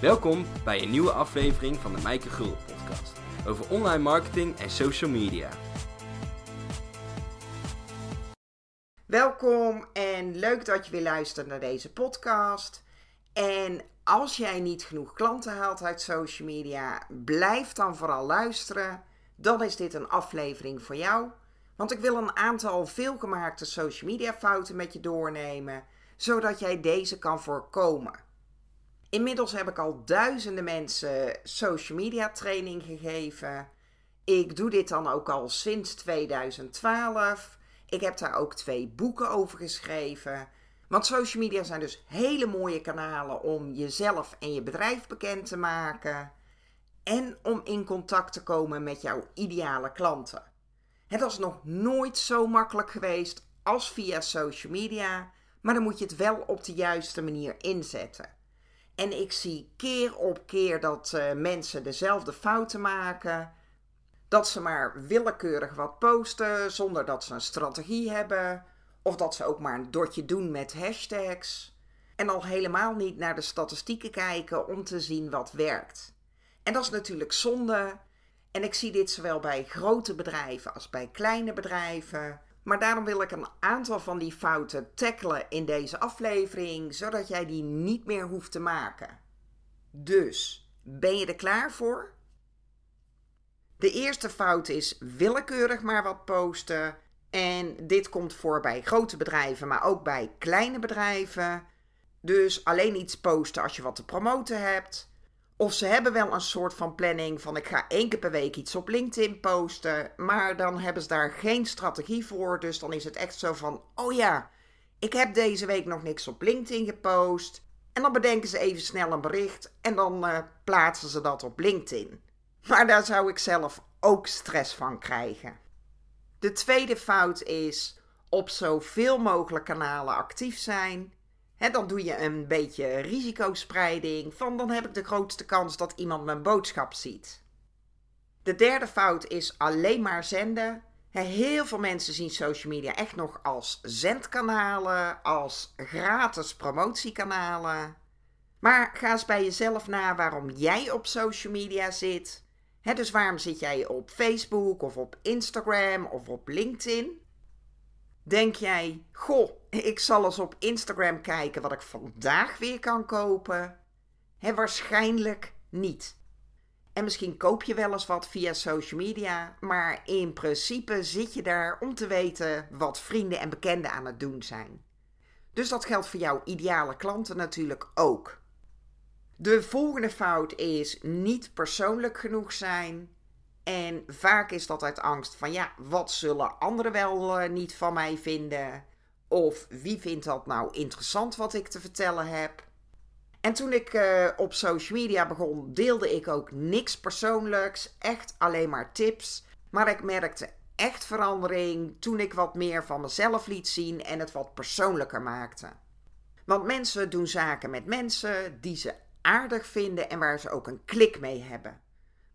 Welkom bij een nieuwe aflevering van de Mijke Gul podcast over online marketing en social media. Welkom en leuk dat je weer luistert naar deze podcast. En als jij niet genoeg klanten haalt uit social media, blijf dan vooral luisteren. Dan is dit een aflevering voor jou. Want ik wil een aantal veelgemaakte social media fouten met je doornemen, zodat jij deze kan voorkomen. Inmiddels heb ik al duizenden mensen social media training gegeven. Ik doe dit dan ook al sinds 2012. Ik heb daar ook twee boeken over geschreven. Want social media zijn dus hele mooie kanalen om jezelf en je bedrijf bekend te maken. En om in contact te komen met jouw ideale klanten. Het was nog nooit zo makkelijk geweest als via social media. Maar dan moet je het wel op de juiste manier inzetten. En ik zie keer op keer dat uh, mensen dezelfde fouten maken. Dat ze maar willekeurig wat posten zonder dat ze een strategie hebben. Of dat ze ook maar een dotje doen met hashtags. En al helemaal niet naar de statistieken kijken om te zien wat werkt. En dat is natuurlijk zonde. En ik zie dit zowel bij grote bedrijven als bij kleine bedrijven. Maar daarom wil ik een aantal van die fouten tackelen in deze aflevering, zodat jij die niet meer hoeft te maken. Dus, ben je er klaar voor? De eerste fout is willekeurig maar wat posten. En dit komt voor bij grote bedrijven, maar ook bij kleine bedrijven. Dus alleen iets posten als je wat te promoten hebt. Of ze hebben wel een soort van planning van ik ga één keer per week iets op LinkedIn posten. Maar dan hebben ze daar geen strategie voor. Dus dan is het echt zo van, oh ja, ik heb deze week nog niks op LinkedIn gepost. En dan bedenken ze even snel een bericht en dan uh, plaatsen ze dat op LinkedIn. Maar daar zou ik zelf ook stress van krijgen. De tweede fout is op zoveel mogelijk kanalen actief zijn dan doe je een beetje risicospreiding. Van dan heb ik de grootste kans dat iemand mijn boodschap ziet. De derde fout is alleen maar zenden. heel veel mensen zien social media echt nog als zendkanalen, als gratis promotiekanalen. Maar ga eens bij jezelf na waarom jij op social media zit. dus waarom zit jij op Facebook of op Instagram of op LinkedIn? Denk jij, goh, ik zal eens op Instagram kijken wat ik vandaag weer kan kopen? Waarschijnlijk niet. En misschien koop je wel eens wat via social media, maar in principe zit je daar om te weten wat vrienden en bekenden aan het doen zijn. Dus dat geldt voor jouw ideale klanten natuurlijk ook. De volgende fout is niet persoonlijk genoeg zijn en vaak is dat uit angst van ja, wat zullen anderen wel eh, niet van mij vinden? Of wie vindt dat nou interessant wat ik te vertellen heb? En toen ik uh, op social media begon, deelde ik ook niks persoonlijks, echt alleen maar tips. Maar ik merkte echt verandering toen ik wat meer van mezelf liet zien en het wat persoonlijker maakte. Want mensen doen zaken met mensen die ze aardig vinden en waar ze ook een klik mee hebben.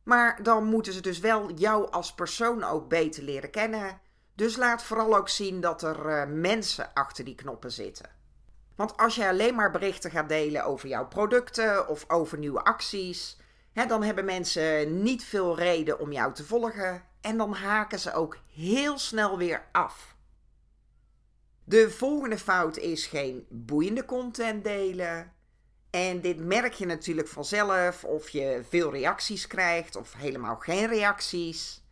Maar dan moeten ze dus wel jou als persoon ook beter leren kennen. Dus laat vooral ook zien dat er uh, mensen achter die knoppen zitten. Want als je alleen maar berichten gaat delen over jouw producten of over nieuwe acties, hè, dan hebben mensen niet veel reden om jou te volgen en dan haken ze ook heel snel weer af. De volgende fout is geen boeiende content delen. En dit merk je natuurlijk vanzelf of je veel reacties krijgt of helemaal geen reacties.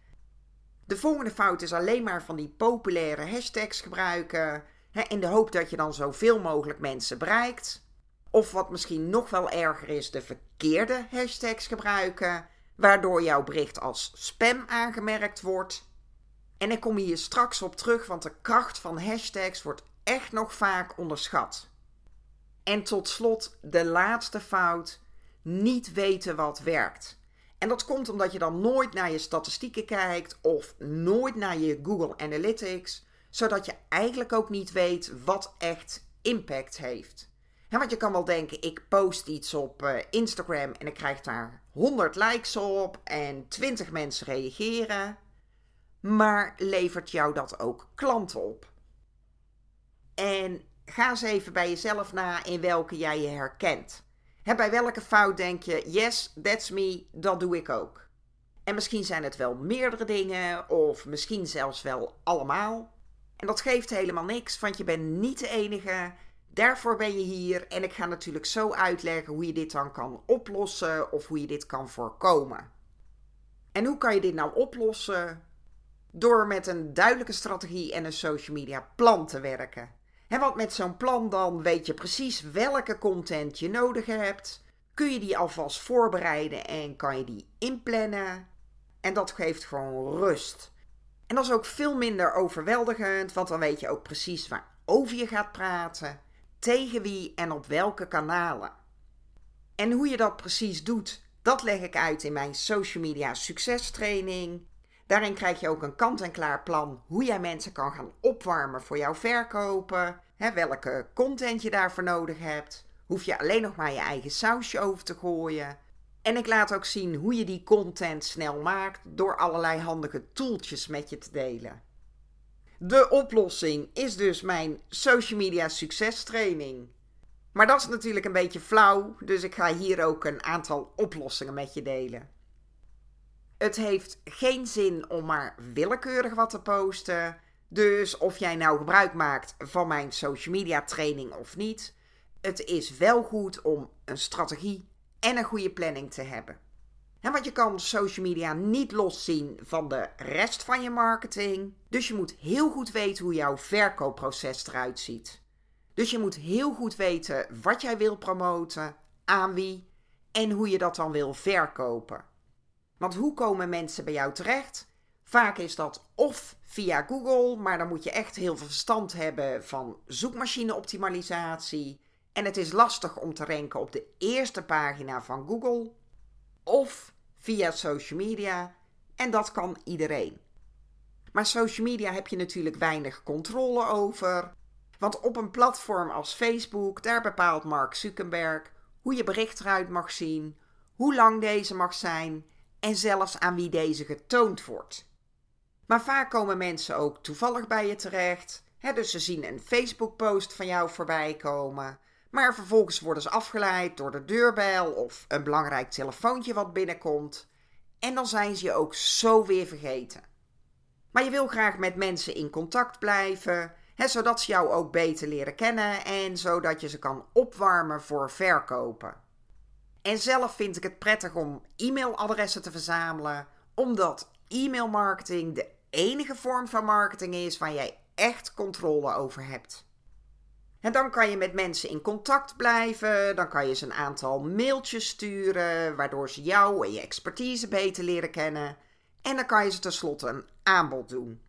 De volgende fout is alleen maar van die populaire hashtags gebruiken hè, in de hoop dat je dan zoveel mogelijk mensen bereikt. Of wat misschien nog wel erger is, de verkeerde hashtags gebruiken, waardoor jouw bericht als spam aangemerkt wordt. En ik kom hier straks op terug, want de kracht van hashtags wordt echt nog vaak onderschat. En tot slot de laatste fout: niet weten wat werkt. En dat komt omdat je dan nooit naar je statistieken kijkt of nooit naar je Google Analytics, zodat je eigenlijk ook niet weet wat echt impact heeft. want je kan wel denken, ik post iets op uh, Instagram en ik krijg daar 100 likes op en 20 mensen reageren. Maar levert jou dat ook klanten op? En ga eens even bij jezelf na in welke jij je herkent. Bij welke fout denk je, yes, that's me, dat doe ik ook. En misschien zijn het wel meerdere dingen, of misschien zelfs wel allemaal. En dat geeft helemaal niks, want je bent niet de enige. Daarvoor ben je hier en ik ga natuurlijk zo uitleggen hoe je dit dan kan oplossen of hoe je dit kan voorkomen. En hoe kan je dit nou oplossen? Door met een duidelijke strategie en een social media plan te werken. En want met zo'n plan dan weet je precies welke content je nodig hebt. Kun je die alvast voorbereiden en kan je die inplannen. En dat geeft gewoon rust. En dat is ook veel minder overweldigend, want dan weet je ook precies waarover je gaat praten, tegen wie en op welke kanalen. En hoe je dat precies doet, dat leg ik uit in mijn social media succestraining. Daarin krijg je ook een kant-en-klaar plan hoe jij mensen kan gaan opwarmen voor jouw verkopen. Hè, welke content je daarvoor nodig hebt. Hoef je alleen nog maar je eigen sausje over te gooien. En ik laat ook zien hoe je die content snel maakt door allerlei handige tooltjes met je te delen. De oplossing is dus mijn social media succestraining. Maar dat is natuurlijk een beetje flauw, dus ik ga hier ook een aantal oplossingen met je delen. Het heeft geen zin om maar willekeurig wat te posten. Dus of jij nou gebruik maakt van mijn social media training of niet, het is wel goed om een strategie en een goede planning te hebben. En want je kan social media niet loszien van de rest van je marketing. Dus je moet heel goed weten hoe jouw verkoopproces eruit ziet. Dus je moet heel goed weten wat jij wil promoten, aan wie en hoe je dat dan wil verkopen. Want hoe komen mensen bij jou terecht? Vaak is dat of via Google, maar dan moet je echt heel veel verstand hebben van zoekmachine-optimalisatie. En het is lastig om te ranken op de eerste pagina van Google. Of via social media. En dat kan iedereen. Maar social media heb je natuurlijk weinig controle over. Want op een platform als Facebook, daar bepaalt Mark Zuckerberg hoe je bericht eruit mag zien, hoe lang deze mag zijn en zelfs aan wie deze getoond wordt. Maar vaak komen mensen ook toevallig bij je terecht. Dus ze zien een Facebook-post van jou voorbij komen. Maar vervolgens worden ze afgeleid door de deurbel of een belangrijk telefoontje wat binnenkomt. En dan zijn ze je ook zo weer vergeten. Maar je wil graag met mensen in contact blijven, zodat ze jou ook beter leren kennen en zodat je ze kan opwarmen voor verkopen. En zelf vind ik het prettig om e-mailadressen te verzamelen, omdat e-mailmarketing de enige vorm van marketing is waar jij echt controle over hebt. En dan kan je met mensen in contact blijven, dan kan je ze een aantal mailtjes sturen, waardoor ze jou en je expertise beter leren kennen. En dan kan je ze tenslotte een aanbod doen.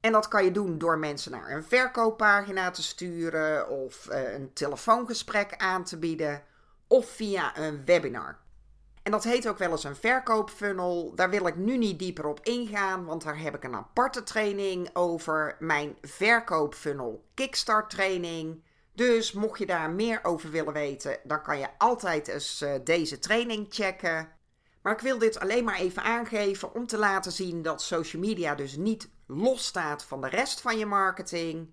En dat kan je doen door mensen naar een verkooppagina te sturen of eh, een telefoongesprek aan te bieden of via een webinar. En dat heet ook wel eens een verkoopfunnel. Daar wil ik nu niet dieper op ingaan, want daar heb ik een aparte training over. Mijn verkoopfunnel kickstart training. Dus mocht je daar meer over willen weten, dan kan je altijd eens uh, deze training checken. Maar ik wil dit alleen maar even aangeven om te laten zien dat social media dus niet losstaat van de rest van je marketing.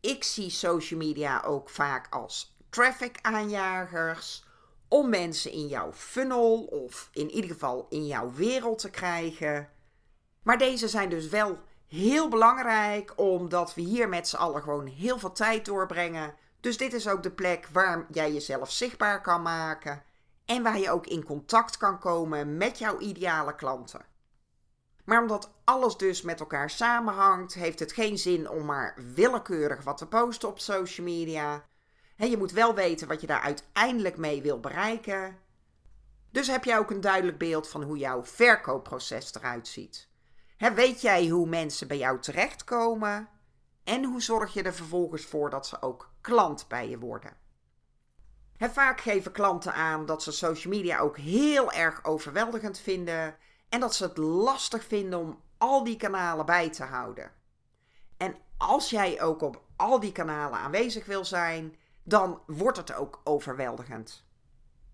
Ik zie social media ook vaak als traffic aanjagers om mensen in jouw funnel of in ieder geval in jouw wereld te krijgen. Maar deze zijn dus wel heel belangrijk omdat we hier met z'n allen gewoon heel veel tijd doorbrengen. Dus dit is ook de plek waar jij jezelf zichtbaar kan maken en waar je ook in contact kan komen met jouw ideale klanten. Maar omdat alles dus met elkaar samenhangt, heeft het geen zin om maar willekeurig wat te posten op social media je moet wel weten wat je daar uiteindelijk mee wil bereiken. Dus heb jij ook een duidelijk beeld van hoe jouw verkoopproces eruit ziet. weet jij hoe mensen bij jou terechtkomen? En hoe zorg je er vervolgens voor dat ze ook klant bij je worden? vaak geven klanten aan dat ze social media ook heel erg overweldigend vinden en dat ze het lastig vinden om al die kanalen bij te houden. En als jij ook op al die kanalen aanwezig wil zijn, dan wordt het ook overweldigend.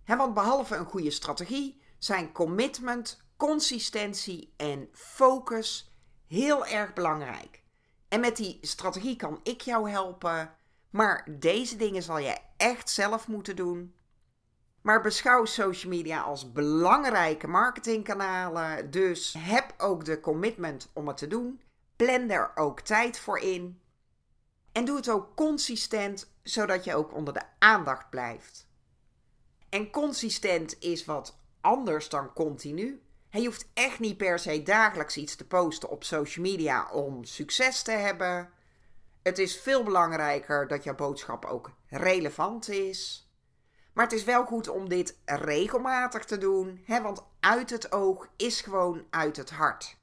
want behalve een goede strategie zijn commitment, consistentie en focus heel erg belangrijk. En met die strategie kan ik jou helpen, maar deze dingen zal je echt zelf moeten doen. Maar beschouw social media als belangrijke marketingkanalen. Dus heb ook de commitment om het te doen. Plan er ook tijd voor in. En doe het ook consistent, zodat je ook onder de aandacht blijft. En consistent is wat anders dan continu. Je hoeft echt niet per se dagelijks iets te posten op social media om succes te hebben. Het is veel belangrijker dat jouw boodschap ook relevant is. Maar het is wel goed om dit regelmatig te doen, hè, want uit het oog is gewoon uit het hart.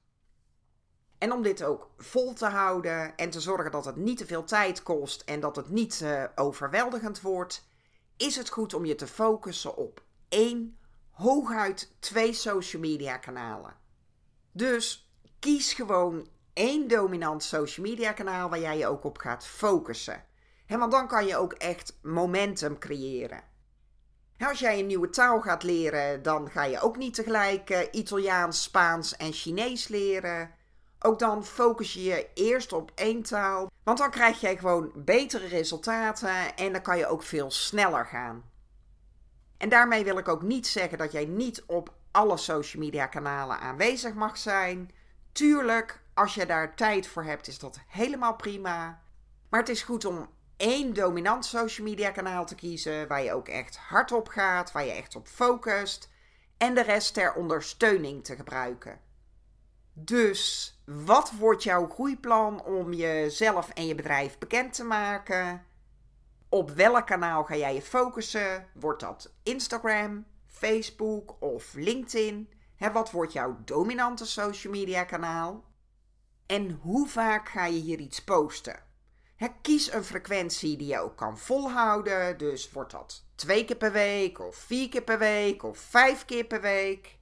En om dit ook vol te houden en te zorgen dat het niet te veel tijd kost en dat het niet uh, overweldigend wordt, is het goed om je te focussen op één, hooguit twee social media kanalen. Dus kies gewoon één dominant social media kanaal waar jij je ook op gaat focussen. want dan kan je ook echt momentum creëren. als jij een nieuwe taal gaat leren, dan ga je ook niet tegelijk uh, Italiaans, Spaans en Chinees leren. Ook dan focus je je eerst op één taal, want dan krijg jij gewoon betere resultaten en dan kan je ook veel sneller gaan. En daarmee wil ik ook niet zeggen dat jij niet op alle social media kanalen aanwezig mag zijn. Tuurlijk, als je daar tijd voor hebt, is dat helemaal prima. Maar het is goed om één dominant social media kanaal te kiezen waar je ook echt hard op gaat, waar je echt op focust en de rest ter ondersteuning te gebruiken. Dus wat wordt jouw groeiplan om jezelf en je bedrijf bekend te maken? Op welk kanaal ga jij je focussen? Wordt dat Instagram, Facebook of LinkedIn? wat wordt jouw dominante social media kanaal? En hoe vaak ga je hier iets posten? kies een frequentie die je ook kan volhouden. Dus wordt dat twee keer per week, of vier keer per week, of vijf keer per week?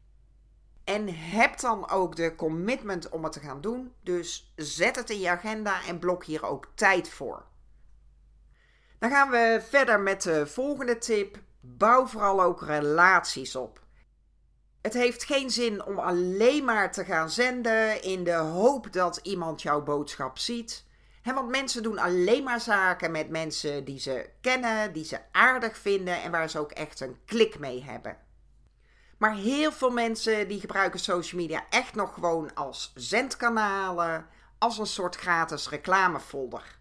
En heb dan ook de commitment om het te gaan doen. Dus zet het in je agenda en blok hier ook tijd voor. Dan gaan we verder met de volgende tip. Bouw vooral ook relaties op. Het heeft geen zin om alleen maar te gaan zenden in de hoop dat iemand jouw boodschap ziet. want mensen doen alleen maar zaken met mensen die ze kennen, die ze aardig vinden en waar ze ook echt een klik mee hebben. Maar heel veel mensen die gebruiken social media echt nog gewoon als zendkanalen, als een soort gratis reclamefolder.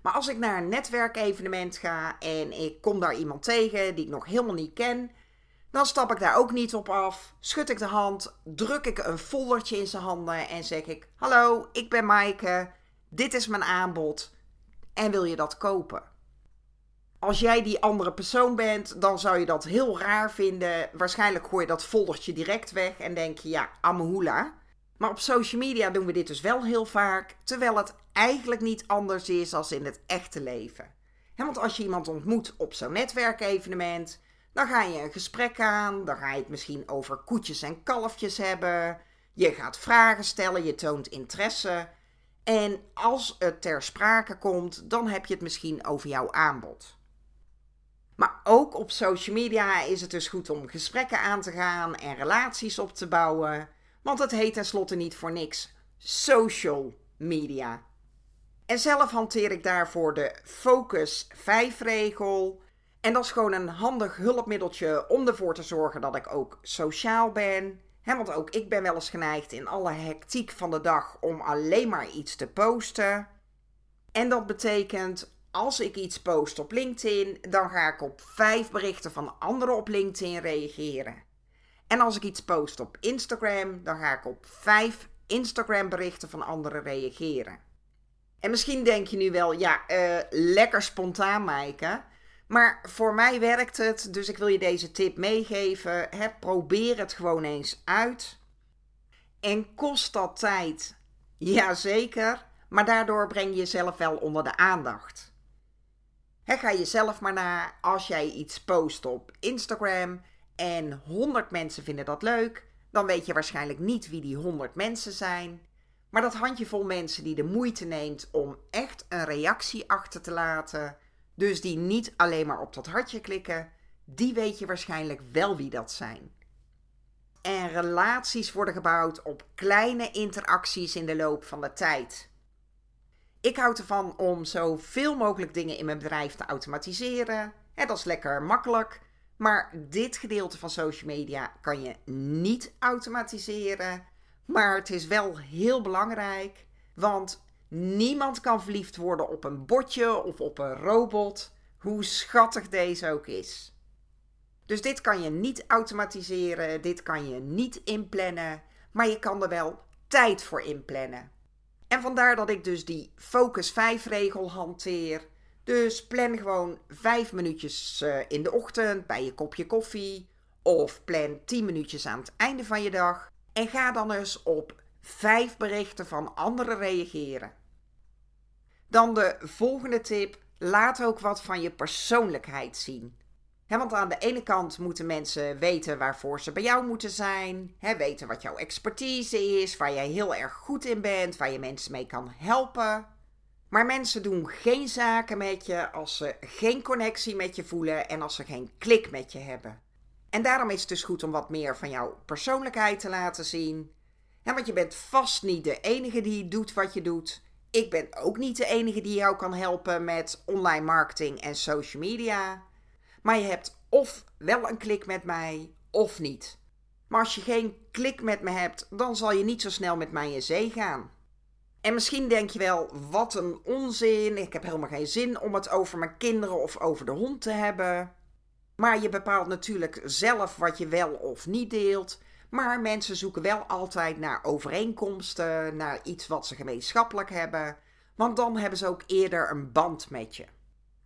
Maar als ik naar een netwerkevenement ga en ik kom daar iemand tegen die ik nog helemaal niet ken, dan stap ik daar ook niet op af, schud ik de hand, druk ik een foldertje in zijn handen en zeg ik: Hallo, ik ben Maaike, dit is mijn aanbod en wil je dat kopen? Als jij die andere persoon bent, dan zou je dat heel raar vinden. Waarschijnlijk gooi je dat foldertje direct weg en denk je: Ja, amahula. Maar op social media doen we dit dus wel heel vaak, terwijl het eigenlijk niet anders is als in het echte leven. want als je iemand ontmoet op zo'n netwerkevenement, dan ga je een gesprek aan, dan ga je het misschien over koetjes en kalfjes hebben. Je gaat vragen stellen, je toont interesse. En als het ter sprake komt, dan heb je het misschien over jouw aanbod. Ook op social media is het dus goed om gesprekken aan te gaan en relaties op te bouwen. Want het heet tenslotte niet voor niks social media. En zelf hanteer ik daarvoor de Focus 5 regel. En dat is gewoon een handig hulpmiddeltje om ervoor te zorgen dat ik ook sociaal ben. want ook ik ben wel eens geneigd in alle hectiek van de dag om alleen maar iets te posten. En dat betekent als ik iets post op LinkedIn, dan ga ik op vijf berichten van anderen op LinkedIn reageren. En als ik iets post op Instagram, dan ga ik op vijf Instagram berichten van anderen reageren. En misschien denk je nu wel, ja, uh, lekker spontaan, Maaike. Maar voor mij werkt het, dus ik wil je deze tip meegeven. Hè, probeer het gewoon eens uit. En kost dat tijd? Jazeker, maar daardoor breng je jezelf wel onder de aandacht. Hè, ga jezelf maar na als jij iets post op Instagram en 100 mensen vinden dat leuk, dan weet je waarschijnlijk niet wie die 100 mensen zijn. Maar dat handjevol mensen die de moeite neemt om echt een reactie achter te laten, dus die niet alleen maar op dat hartje klikken, die weet je waarschijnlijk wel wie dat zijn. En relaties worden gebouwd op kleine interacties in de loop van de tijd. Ik houd ervan om zoveel mogelijk dingen in mijn bedrijf te automatiseren. En dat is lekker makkelijk. Maar dit gedeelte van social media kan je niet automatiseren. Maar het is wel heel belangrijk, want niemand kan verliefd worden op een botje of op een robot, hoe schattig deze ook is. Dus dit kan je niet automatiseren, dit kan je niet inplannen, maar je kan er wel tijd voor inplannen. En vandaar dat ik dus die focus 5 regel hanteer. Dus plan gewoon 5 minuutjes eh, in de ochtend bij je kopje koffie. Of plan 10 minuutjes aan het einde van je dag. En ga dan eens op 5 berichten van anderen reageren. Dan de volgende tip. Laat ook wat van je persoonlijkheid zien want aan de ene kant moeten mensen weten waarvoor ze bij jou moeten zijn. weten wat jouw expertise is, waar jij heel erg goed in bent, waar je mensen mee kan helpen. Maar mensen doen geen zaken met je als ze geen connectie met je voelen en als ze geen klik met je hebben. En daarom is het dus goed om wat meer van jouw persoonlijkheid te laten zien. want je bent vast niet de enige die doet wat je doet. Ik ben ook niet de enige die jou kan helpen met online marketing en social media. Maar je hebt of wel een klik met mij of niet. Maar als je geen klik met me hebt, dan zal je niet zo snel met mij in zee gaan. En misschien denk je wel, wat een onzin. Ik heb helemaal geen zin om het over mijn kinderen of over de hond te hebben. Maar je bepaalt natuurlijk zelf wat je wel of niet deelt. Maar mensen zoeken wel altijd naar overeenkomsten, naar iets wat ze gemeenschappelijk hebben. Want dan hebben ze ook eerder een band met je.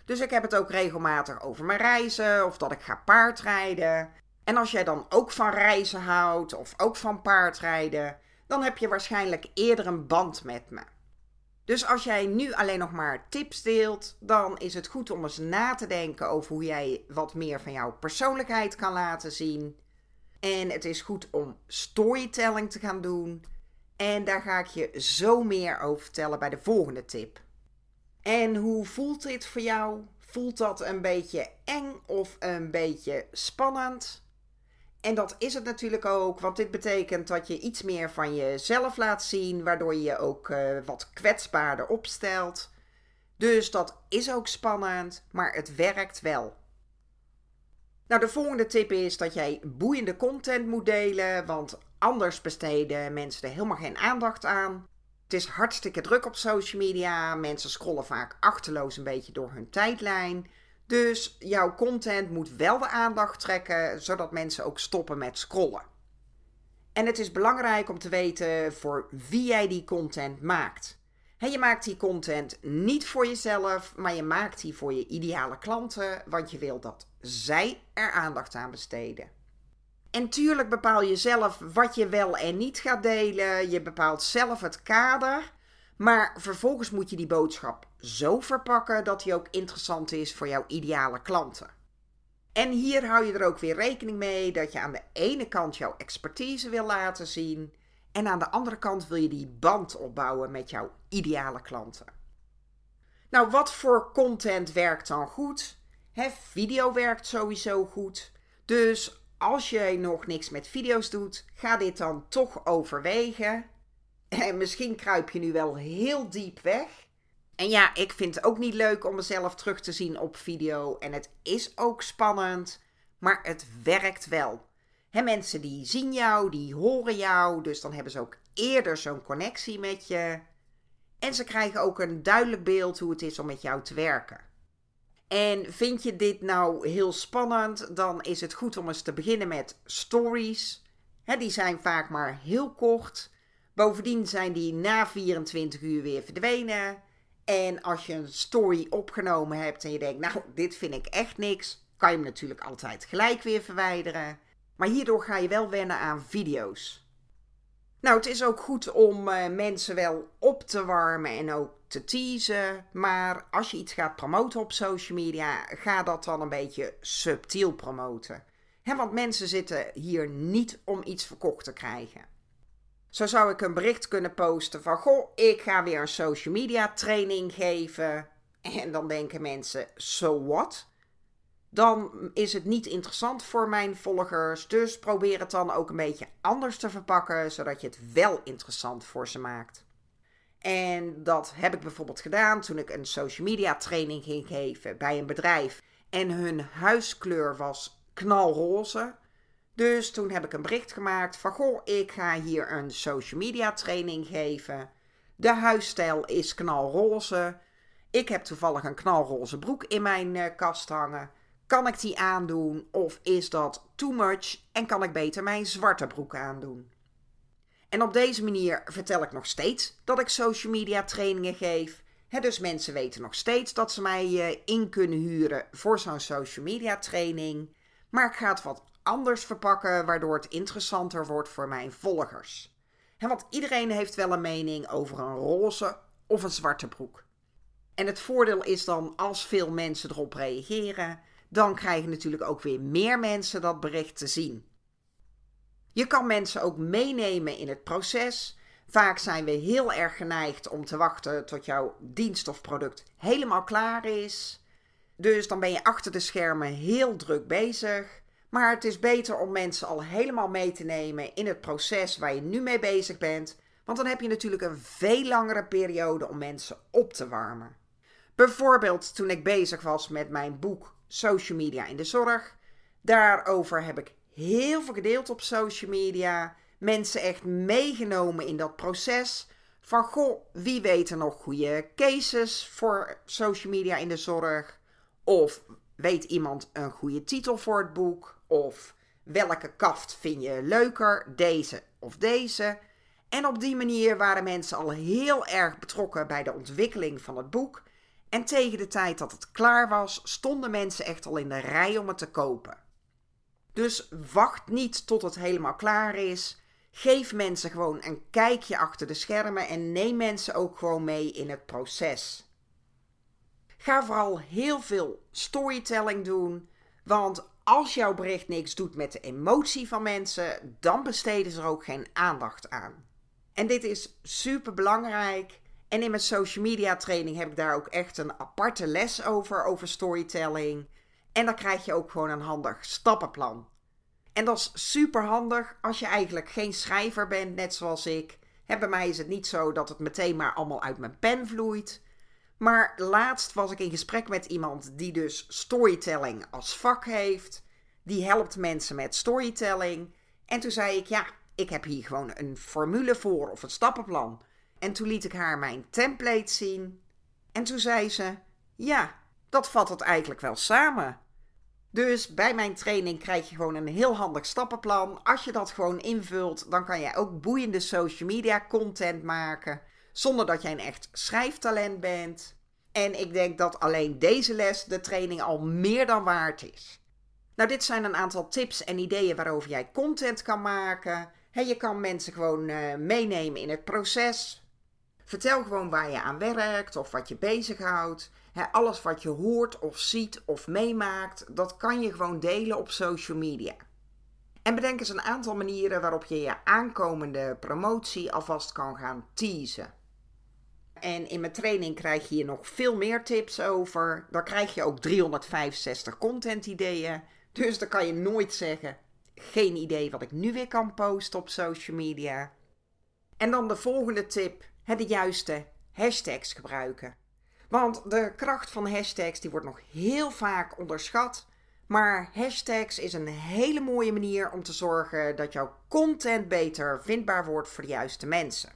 Dus ik heb het ook regelmatig over mijn reizen of dat ik ga paardrijden. En als jij dan ook van reizen houdt of ook van paardrijden, dan heb je waarschijnlijk eerder een band met me. Dus als jij nu alleen nog maar tips deelt, dan is het goed om eens na te denken over hoe jij wat meer van jouw persoonlijkheid kan laten zien. En het is goed om storytelling te gaan doen. En daar ga ik je zo meer over vertellen bij de volgende tip. En hoe voelt dit voor jou? Voelt dat een beetje eng of een beetje spannend? En dat is het natuurlijk ook, want dit betekent dat je iets meer van jezelf laat zien, waardoor je je ook uh, wat kwetsbaarder opstelt. Dus dat is ook spannend, maar het werkt wel. Nou, de volgende tip is dat jij boeiende content moet delen, want anders besteden mensen er helemaal geen aandacht aan. Het is hartstikke druk op social media. Mensen scrollen vaak achterloos een beetje door hun tijdlijn. Dus jouw content moet wel de aandacht trekken, zodat mensen ook stoppen met scrollen. En het is belangrijk om te weten voor wie jij die content maakt. je maakt die content niet voor jezelf, maar je maakt die voor je ideale klanten, want je wil dat zij er aandacht aan besteden. En tuurlijk bepaal je zelf wat je wel en niet gaat delen. Je bepaalt zelf het kader. Maar vervolgens moet je die boodschap zo verpakken dat die ook interessant is voor jouw ideale klanten. En hier hou je er ook weer rekening mee dat je aan de ene kant jouw expertise wil laten zien. En aan de andere kant wil je die band opbouwen met jouw ideale klanten. Nou, wat voor content werkt dan goed? Video werkt sowieso goed. Dus als jij nog niks met video's doet, ga dit dan toch overwegen. En misschien kruip je nu wel heel diep weg. En ja, ik vind het ook niet leuk om mezelf terug te zien op video. En het is ook spannend, maar het werkt wel. He, mensen die zien jou, die horen jou, dus dan hebben ze ook eerder zo'n connectie met je. En ze krijgen ook een duidelijk beeld hoe het is om met jou te werken. En vind je dit nou heel spannend, dan is het goed om eens te beginnen met stories. die zijn vaak maar heel kort. Bovendien zijn die na 24 uur weer verdwenen. En als je een story opgenomen hebt en je denkt, nou, dit vind ik echt niks, kan je hem natuurlijk altijd gelijk weer verwijderen. Maar hierdoor ga je wel wennen aan video's. Nou, het is ook goed om uh, mensen wel op te warmen en ook te teasen. Maar als je iets gaat promoten op social media, ga dat dan een beetje subtiel promoten. want mensen zitten hier niet om iets verkocht te krijgen. Zo zou ik een bericht kunnen posten van: Goh, ik ga weer een social media training geven. En dan denken mensen: So what? Dan is het niet interessant voor mijn volgers. Dus probeer het dan ook een beetje anders te verpakken, zodat je het wel interessant voor ze maakt. En dat heb ik bijvoorbeeld gedaan toen ik een social media training ging geven bij een bedrijf. En hun huiskleur was knalroze. Dus toen heb ik een bericht gemaakt van goh, ik ga hier een social media training geven. De huisstijl is knalroze. Ik heb toevallig een knalroze broek in mijn uh, kast hangen. Kan ik die aandoen of is dat too much en kan ik beter mijn zwarte broek aandoen? En op deze manier vertel ik nog steeds dat ik social media trainingen geef. dus mensen weten nog steeds dat ze mij uh, in kunnen huren voor zo'n social media training. Maar ik ga het wat anders verpakken, waardoor het interessanter wordt voor mijn volgers. want iedereen heeft wel een mening over een roze of een zwarte broek. En het voordeel is dan, als veel mensen erop reageren, dan krijgen natuurlijk ook weer meer mensen dat bericht te zien. Je kan mensen ook meenemen in het proces. Vaak zijn we heel erg geneigd om te wachten tot jouw dienst of product helemaal klaar is. Dus dan ben je achter de schermen heel druk bezig. Maar het is beter om mensen al helemaal mee te nemen in het proces waar je nu mee bezig bent. Want dan heb je natuurlijk een veel langere periode om mensen op te warmen. Bijvoorbeeld toen ik bezig was met mijn boek Social Media in de Zorg. Daarover heb ik heel veel gedeeld op social media. Mensen echt meegenomen in dat proces. Van goh, wie weet er nog goede cases voor social media in de zorg? Of weet iemand een goede titel voor het boek? Of welke kaft vind je leuker, deze of deze? En op die manier waren mensen al heel erg betrokken bij de ontwikkeling van het boek. En tegen de tijd dat het klaar was, stonden mensen echt al in de rij om het te kopen. Dus wacht niet tot het helemaal klaar is. Geef mensen gewoon een kijkje achter de schermen en neem mensen ook gewoon mee in het proces. Ga vooral heel veel storytelling doen, want als jouw bericht niks doet met de emotie van mensen, dan besteden ze er ook geen aandacht aan. En dit is super belangrijk. En in mijn social media training heb ik daar ook echt een aparte les over, over storytelling. En dan krijg je ook gewoon een handig stappenplan. En dat is super handig als je eigenlijk geen schrijver bent, net zoals ik. bij mij is het niet zo dat het meteen maar allemaal uit mijn pen vloeit. Maar laatst was ik in gesprek met iemand die dus storytelling als vak heeft. Die helpt mensen met storytelling. En toen zei ik, ja, ik heb hier gewoon een formule voor of een stappenplan. En toen liet ik haar mijn template zien. En toen zei ze: Ja, dat vat het eigenlijk wel samen. Dus bij mijn training krijg je gewoon een heel handig stappenplan. Als je dat gewoon invult, dan kan jij ook boeiende social media content maken. Zonder dat jij een echt schrijftalent bent. En ik denk dat alleen deze les de training al meer dan waard is. Nou, dit zijn een aantal tips en ideeën waarover jij content kan maken. je kan mensen gewoon uh, meenemen in het proces. Vertel gewoon waar je aan werkt of wat je bezighoudt. alles wat je hoort of ziet of meemaakt, dat kan je gewoon delen op social media. En bedenk eens een aantal manieren waarop je je aankomende promotie alvast kan gaan teasen. En in mijn training krijg je hier nog veel meer tips over. Dan krijg je ook 365 content ideeën. Dus dan kan je nooit zeggen: geen idee wat ik nu weer kan posten op social media. En dan de volgende tip de juiste hashtags gebruiken. Want de kracht van hashtags die wordt nog heel vaak onderschat. Maar hashtags is een hele mooie manier om te zorgen dat jouw content beter vindbaar wordt voor de juiste mensen.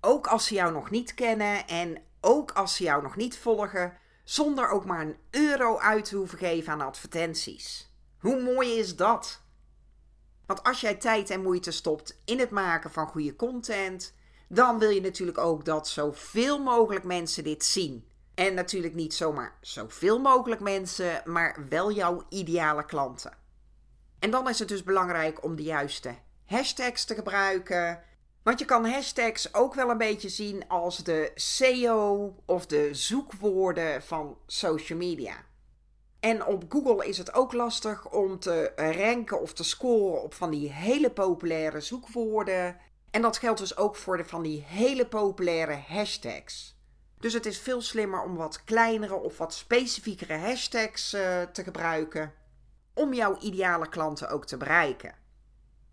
Ook als ze jou nog niet kennen en ook als ze jou nog niet volgen, zonder ook maar een euro uit te hoeven geven aan advertenties. Hoe mooi is dat? Want als jij tijd en moeite stopt in het maken van goede content, dan wil je natuurlijk ook dat zoveel mogelijk mensen dit zien. En natuurlijk niet zomaar zoveel mogelijk mensen, maar wel jouw ideale klanten. En dan is het dus belangrijk om de juiste hashtags te gebruiken. Want je kan hashtags ook wel een beetje zien als de SEO of de zoekwoorden van social media. En op Google is het ook lastig om te ranken of te scoren op van die hele populaire zoekwoorden. En dat geldt dus ook voor de van die hele populaire hashtags. Dus het is veel slimmer om wat kleinere of wat specifiekere hashtags uh, te gebruiken. Om jouw ideale klanten ook te bereiken.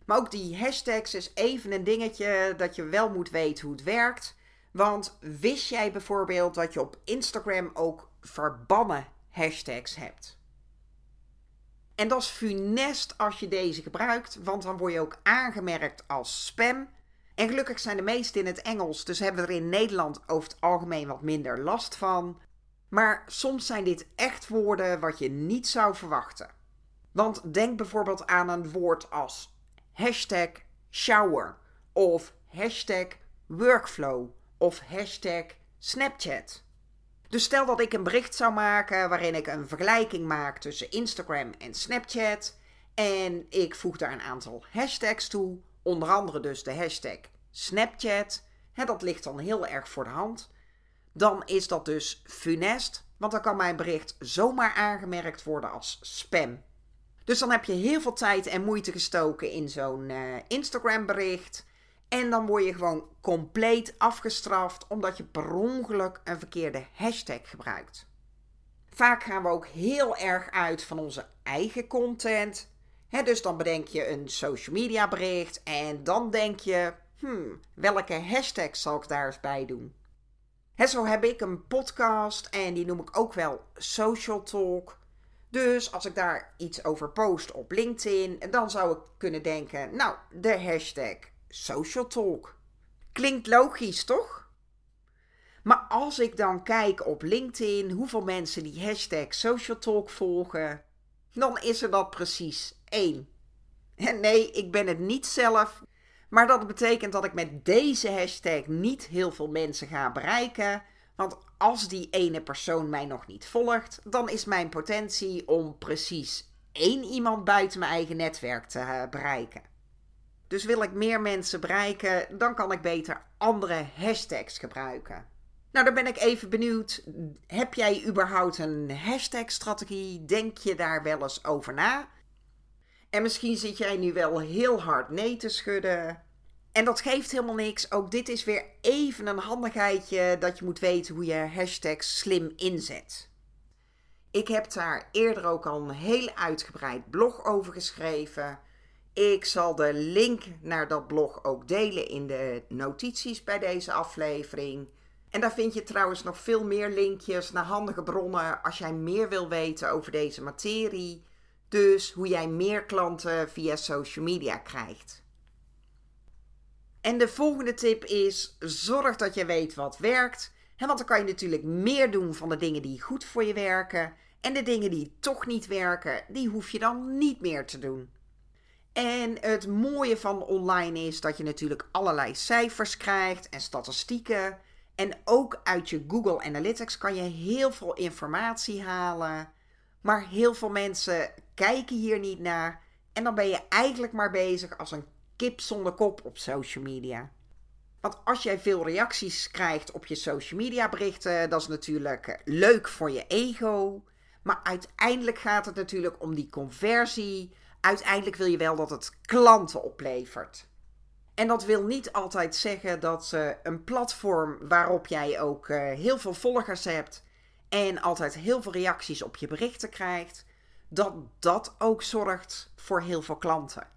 Maar ook die hashtags is even een dingetje dat je wel moet weten hoe het werkt. Want wist jij bijvoorbeeld dat je op Instagram ook verbannen hashtags hebt? En dat is funest als je deze gebruikt, want dan word je ook aangemerkt als spam. En gelukkig zijn de meeste in het Engels, dus hebben we er in Nederland over het algemeen wat minder last van. Maar soms zijn dit echt woorden wat je niet zou verwachten. Want denk bijvoorbeeld aan een woord als hashtag shower of hashtag workflow of hashtag Snapchat. Dus stel dat ik een bericht zou maken waarin ik een vergelijking maak tussen Instagram en Snapchat en ik voeg daar een aantal hashtags toe, onder andere dus de hashtag Snapchat. Hè, dat ligt dan heel erg voor de hand. Dan is dat dus funest, want dan kan mijn bericht zomaar aangemerkt worden als spam. Dus dan heb je heel veel tijd en moeite gestoken in zo'n uh, Instagram bericht. En dan word je gewoon compleet afgestraft omdat je per ongeluk een verkeerde hashtag gebruikt. Vaak gaan we ook heel erg uit van onze eigen content. Dus dan bedenk je een social media bericht en dan denk je, hmm, welke hashtag zal ik daar eens bij doen? zo heb ik een podcast en die noem ik ook wel Social Talk. Dus als ik daar iets over post op LinkedIn, dan zou ik kunnen denken, nou, de hashtag social talk. Klinkt logisch, toch? Maar als ik dan kijk op LinkedIn hoeveel mensen die hashtag social talk volgen, dan is er dat precies En nee, ik ben het niet zelf, maar dat betekent dat ik met deze hashtag niet heel veel mensen ga bereiken. Want als die ene persoon mij nog niet volgt, dan is mijn potentie om precies één iemand buiten mijn eigen netwerk te eh, bereiken. Dus wil ik meer mensen bereiken, dan kan ik beter andere hashtags gebruiken. Nou, dan ben ik even benieuwd. Heb jij überhaupt een hashtag-strategie? Denk je daar wel eens over na? En misschien zit jij nu wel heel hard nee te schudden. En dat geeft helemaal niks. Ook dit is weer even een handigheidje dat je moet weten hoe je hashtags slim inzet. Ik heb daar eerder ook al een heel uitgebreid blog over geschreven. Ik zal de link naar dat blog ook delen in de notities bij deze aflevering. En daar vind je trouwens nog veel meer linkjes naar handige bronnen als jij meer wil weten over deze materie. Dus hoe jij meer klanten via social media krijgt. En de volgende tip is: zorg dat je weet wat werkt. Want dan kan je natuurlijk meer doen van de dingen die goed voor je werken. En de dingen die toch niet werken, die hoef je dan niet meer te doen. En het mooie van online is dat je natuurlijk allerlei cijfers krijgt en statistieken. En ook uit je Google Analytics kan je heel veel informatie halen. Maar heel veel mensen kijken hier niet naar. En dan ben je eigenlijk maar bezig als een kip zonder kop op social media. Want als jij veel reacties krijgt op je social media berichten, dat is natuurlijk leuk voor je ego. Maar uiteindelijk gaat het natuurlijk om die conversie uiteindelijk wil je wel dat het klanten oplevert. En dat wil niet altijd zeggen dat een platform waarop jij ook uh, heel veel volgers hebt en altijd heel veel reacties op je berichten krijgt, dat dat ook zorgt voor heel veel klanten.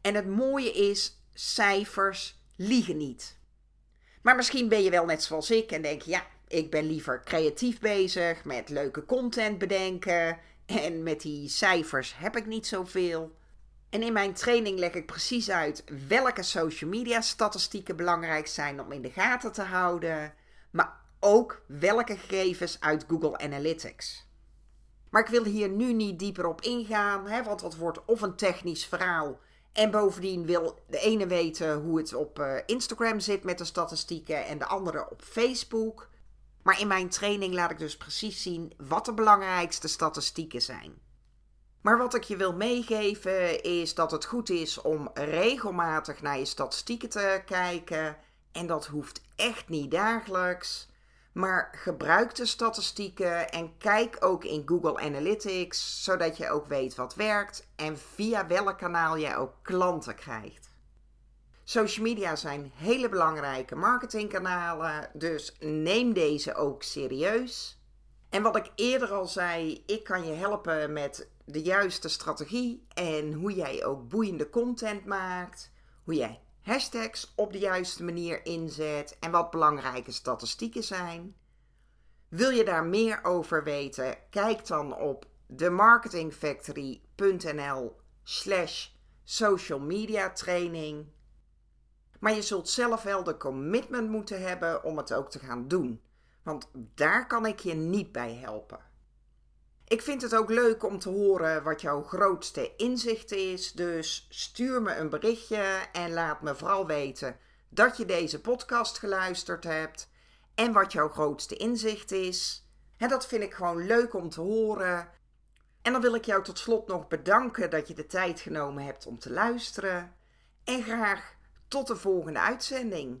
En het mooie is, cijfers liegen niet. Maar misschien ben je wel net zoals ik en denk ja, ik ben liever creatief bezig met leuke content bedenken en met die cijfers heb ik niet zoveel. En in mijn training leg ik precies uit welke social media statistieken belangrijk zijn om in de gaten te houden, ook welke gegevens uit Google Analytics. Maar ik wil hier nu niet dieper op ingaan, hè, want dat wordt of een technisch verhaal. En bovendien wil de ene weten hoe het op uh, Instagram zit met de statistieken en de andere op Facebook. Maar in mijn training laat ik dus precies zien wat de belangrijkste statistieken zijn. Maar wat ik je wil meegeven is dat het goed is om regelmatig naar je statistieken te kijken. En dat hoeft echt niet dagelijks. Maar gebruik de statistieken en kijk ook in Google Analytics, zodat je ook weet wat werkt en via welk kanaal je ook klanten krijgt. Social media zijn hele belangrijke marketingkanalen, dus neem deze ook serieus. En wat ik eerder al zei, ik kan je helpen met de juiste strategie en hoe jij ook boeiende content maakt, hoe jij hashtags op de juiste manier inzet en wat belangrijke statistieken zijn. Wil je daar meer over weten? Kijk dan op themarketingfactory.nl slash social media training. Maar je zult zelf wel de commitment moeten hebben om het ook te gaan doen. Want daar kan ik je niet bij helpen. Ik vind het ook leuk om te horen wat jouw grootste inzicht is. Dus stuur me een berichtje en laat me vooral weten dat je deze podcast geluisterd hebt. En wat jouw grootste inzicht is. En dat vind ik gewoon leuk om te horen. En dan wil ik jou tot slot nog bedanken dat je de tijd genomen hebt om te luisteren. En graag tot de volgende uitzending.